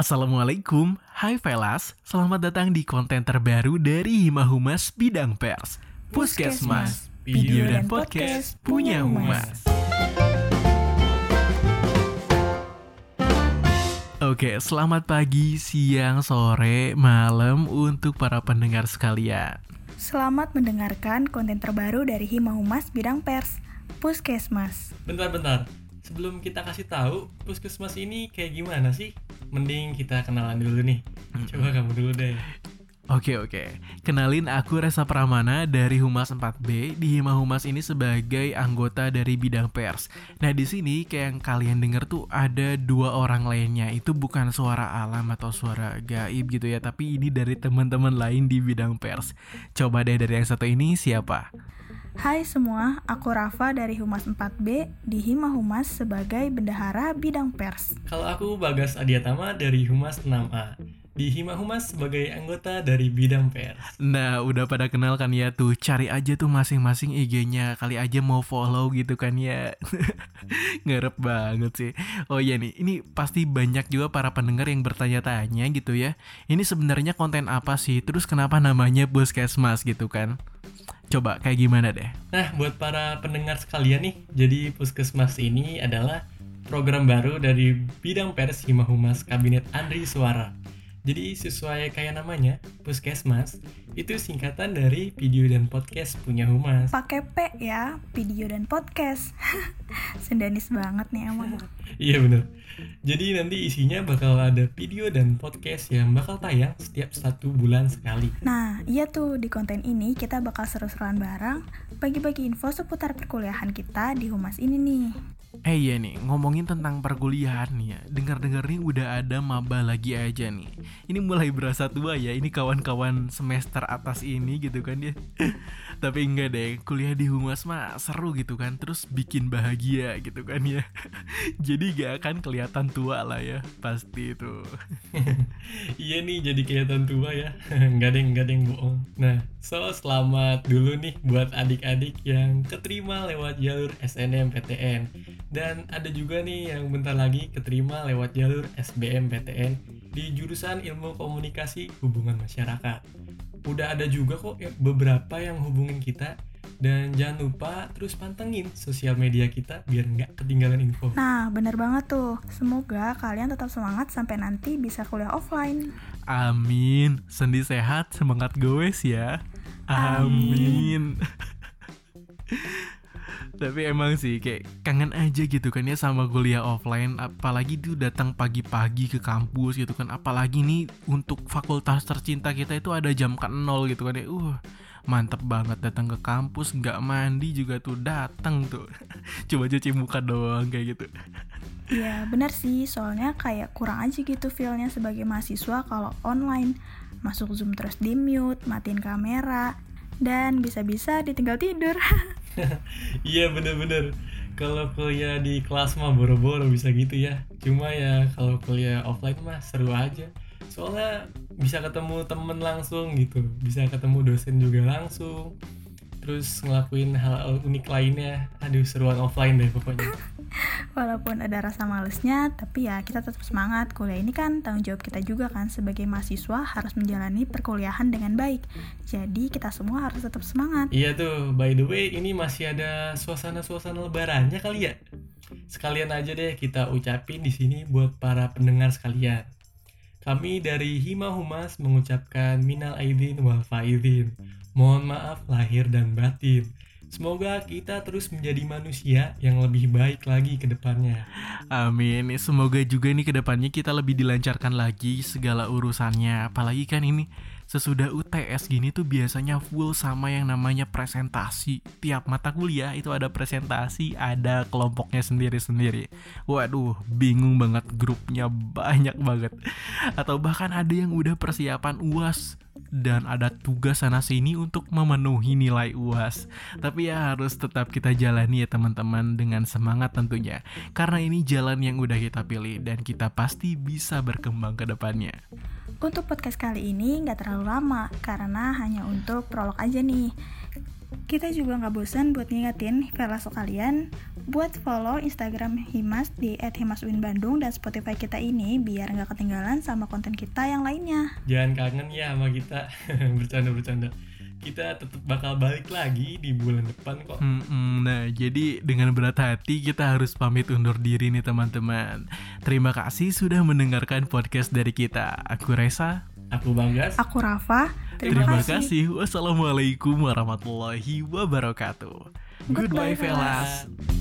Assalamualaikum, hai Velas, selamat datang di konten terbaru dari Hima Humas Bidang Pers. Puskesmas, video dan podcast punya Humas. Oke, selamat pagi, siang, sore, malam untuk para pendengar sekalian. Selamat mendengarkan konten terbaru dari Hima Humas Bidang Pers Puskesmas. Bentar-bentar, sebelum kita kasih tahu puskesmas ini kayak gimana sih? Mending kita kenalan dulu nih. Coba kamu dulu deh. Oke oke, kenalin aku Resa Pramana dari Humas 4B di Hima Humas ini sebagai anggota dari bidang pers. Nah di sini kayak yang kalian denger tuh ada dua orang lainnya itu bukan suara alam atau suara gaib gitu ya, tapi ini dari teman-teman lain di bidang pers. Coba deh dari yang satu ini siapa? Hai semua, aku Rafa dari Humas 4B di Hima Humas sebagai bendahara bidang pers. Kalau aku Bagas Adiatama dari Humas 6A. Di Hima Humas sebagai anggota dari bidang pers. Nah udah pada kenal kan ya tuh, cari aja tuh masing-masing IG-nya, kali aja mau follow gitu kan ya. Ngerep banget sih. Oh iya nih, ini pasti banyak juga para pendengar yang bertanya-tanya gitu ya. Ini sebenarnya konten apa sih? Terus kenapa namanya Puskesmas gitu kan? Coba kayak gimana deh? Nah, buat para pendengar sekalian nih, jadi Puskesmas ini adalah program baru dari bidang pers Hima Humas Kabinet Andri Suara. Jadi sesuai kayak namanya, Puskesmas itu singkatan dari video dan podcast punya Humas. Pakai P ya, video dan podcast. Sendanis banget nih emang. Iya bener. Jadi nanti isinya bakal ada video dan podcast yang bakal tayang setiap satu bulan sekali. Nah, iya tuh di konten ini kita bakal seru-seruan bareng bagi-bagi info seputar perkuliahan kita di Humas ini nih. Eh iya nih, ngomongin tentang perkuliahan nih ya. Dengar-dengar nih udah ada maba lagi aja nih. Ini mulai berasa tua ya, ini kawan-kawan semester atas ini gitu kan ya. Tapi enggak deh, kuliah di Humas mah seru gitu kan Terus bikin bahagia gitu kan ya. Jadi gak akan kelihatan tua lah ya, pasti itu. Iya nih jadi kelihatan tua ya. Nggak ada yang, nggak ada yang bohong. Nah, so selamat dulu nih buat adik-adik yang keterima lewat jalur SNMPTN dan ada juga nih yang bentar lagi keterima lewat jalur SBMPTN di jurusan Ilmu Komunikasi Hubungan Masyarakat. Udah ada juga kok beberapa yang hubungin kita dan jangan lupa terus pantengin sosial media kita biar nggak ketinggalan info. Nah, bener banget tuh. Semoga kalian tetap semangat sampai nanti bisa kuliah offline. Amin, sendi sehat, semangat gowes ya Amin, Tapi emang sih kayak kangen aja gitu kan ya sama kuliah offline. Apalagi tuh datang pagi-pagi ke kampus gitu kan. Apalagi nih untuk fakultas tercinta kita itu ada jam ke nol gitu kan ya. Uh mantep banget datang ke kampus nggak mandi juga tuh datang tuh. Coba cuci muka doang kayak gitu. Iya bener sih, soalnya kayak kurang aja gitu feelnya sebagai mahasiswa kalau online. Masuk Zoom terus di mute, matiin kamera, dan bisa-bisa ditinggal tidur iya bener-bener. Kalau kuliah di kelas mah boro-boro bisa gitu ya. Cuma ya kalau kuliah offline mah seru aja. Soalnya bisa ketemu temen langsung gitu. Bisa ketemu dosen juga langsung. Terus ngelakuin hal unik lainnya. Aduh seruan offline deh pokoknya Walaupun ada rasa malesnya, tapi ya kita tetap semangat. Kuliah ini kan tanggung jawab kita juga kan sebagai mahasiswa harus menjalani perkuliahan dengan baik. Jadi kita semua harus tetap semangat. Iya tuh, by the way ini masih ada suasana-suasana lebarannya kali ya. Sekalian aja deh kita ucapin di sini buat para pendengar sekalian. Kami dari Hima Humas mengucapkan minal aidin wal faizin. Mohon maaf lahir dan batin. Semoga kita terus menjadi manusia yang lebih baik lagi ke depannya. Amin. Semoga juga nih ke depannya kita lebih dilancarkan lagi segala urusannya. Apalagi kan ini sesudah UTS gini tuh biasanya full sama yang namanya presentasi. Tiap mata kuliah itu ada presentasi, ada kelompoknya sendiri-sendiri. Waduh, bingung banget grupnya banyak banget. Atau bahkan ada yang udah persiapan UAS dan ada tugas sana sini untuk memenuhi nilai UAS. Tapi ya harus tetap kita jalani ya teman-teman dengan semangat tentunya. Karena ini jalan yang udah kita pilih dan kita pasti bisa berkembang ke depannya. Untuk podcast kali ini nggak terlalu lama karena hanya untuk prolog aja nih. Kita juga nggak bosan buat ngingetin Velaso kalian buat follow Instagram Himas di @himasuinbandung dan Spotify kita ini biar nggak ketinggalan sama konten kita yang lainnya. Jangan kangen ya sama kita. Bercanda-bercanda. Kita tetap bakal balik lagi di bulan depan kok. Hmm, nah, jadi dengan berat hati kita harus pamit undur diri nih teman-teman. Terima kasih sudah mendengarkan podcast dari kita. Aku Reza. Aku Banggas. Aku Rafa. Terima, kasih. Wassalamualaikum warahmatullahi wabarakatuh. Goodbye, Goodbye, fellas.